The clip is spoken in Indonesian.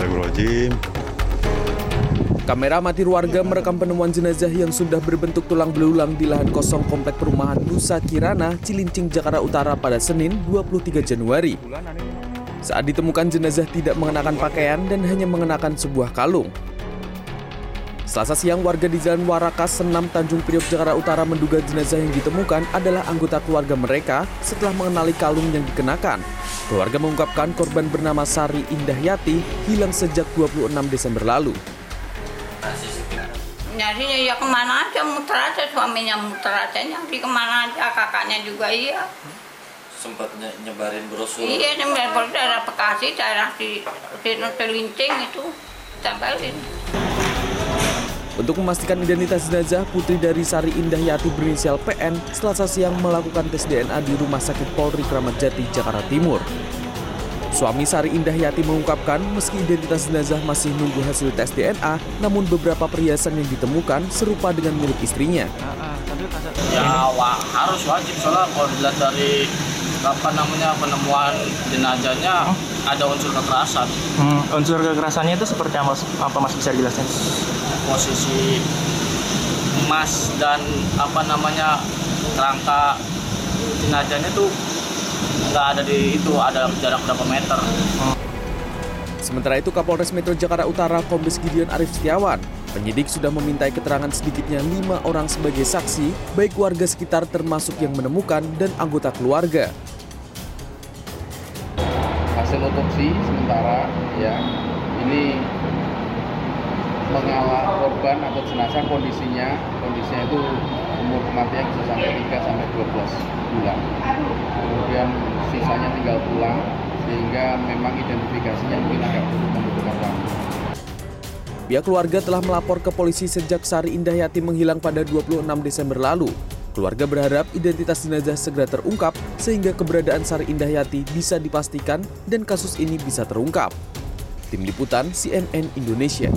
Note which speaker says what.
Speaker 1: Astagfirullahaladzim.
Speaker 2: Kamera amatir warga merekam penemuan jenazah yang sudah berbentuk tulang belulang di lahan kosong komplek perumahan Nusa Kirana, Cilincing, Jakarta Utara pada Senin 23 Januari. Saat ditemukan jenazah tidak mengenakan pakaian dan hanya mengenakan sebuah kalung. Selasa siang warga di Jalan Warakas, Senam, Tanjung Priok, Jakarta Utara menduga jenazah yang ditemukan adalah anggota keluarga mereka setelah mengenali kalung yang dikenakan. Keluarga mengungkapkan korban bernama Sari Indah Yati hilang sejak 26 Desember lalu.
Speaker 3: nyarinya ya ke mana aja muter aja suaminya muter aja nyari ke mana aja kakaknya juga iya.
Speaker 4: Sempat nye- nyebarin brosur.
Speaker 3: Iya di Melbourne daerah Bekasi daerah di di Telincing itu tempelin
Speaker 2: Untuk memastikan identitas jenazah, putri dari Sari Indah Yati berinisial PN selasa siang melakukan tes DNA di Rumah Sakit Polri Kramat Jati, Jakarta Timur. Suami Sari Indah Yati mengungkapkan meski identitas jenazah masih nunggu hasil tes DNA, namun beberapa perhiasan yang ditemukan serupa dengan milik istrinya.
Speaker 5: ya wa, harus wajib soalnya kalau dilihat dari apa namanya penemuan jenazahnya ada unsur kekerasan
Speaker 6: Hmm, unsur kekerasannya itu seperti apa, apa mas bisa dijelasin?
Speaker 5: posisi emas dan apa namanya kerangka jenazahnya tuh nggak ada di itu ada jarak berapa meter
Speaker 2: Sementara itu Kapolres Metro Jakarta Utara Kombes Gideon Arif Setiawan Penyidik sudah memintai keterangan sedikitnya lima orang sebagai saksi, baik warga sekitar termasuk yang menemukan dan anggota keluarga.
Speaker 7: Hasil otopsi sementara ya. Ini mengalah korban atau jenazah kondisinya. Kondisinya itu umur kematian bisa sampai 3 sampai 12 bulan. Kemudian sisanya tinggal pulang sehingga memang identifikasinya mungkin agak membutuhkan waktu
Speaker 2: Pihak keluarga telah melapor ke polisi sejak Sari Indah Yati menghilang pada 26 Desember lalu. Keluarga berharap identitas jenazah segera terungkap sehingga keberadaan Sari Indah Yati bisa dipastikan dan kasus ini bisa terungkap. Tim Liputan CNN Indonesia.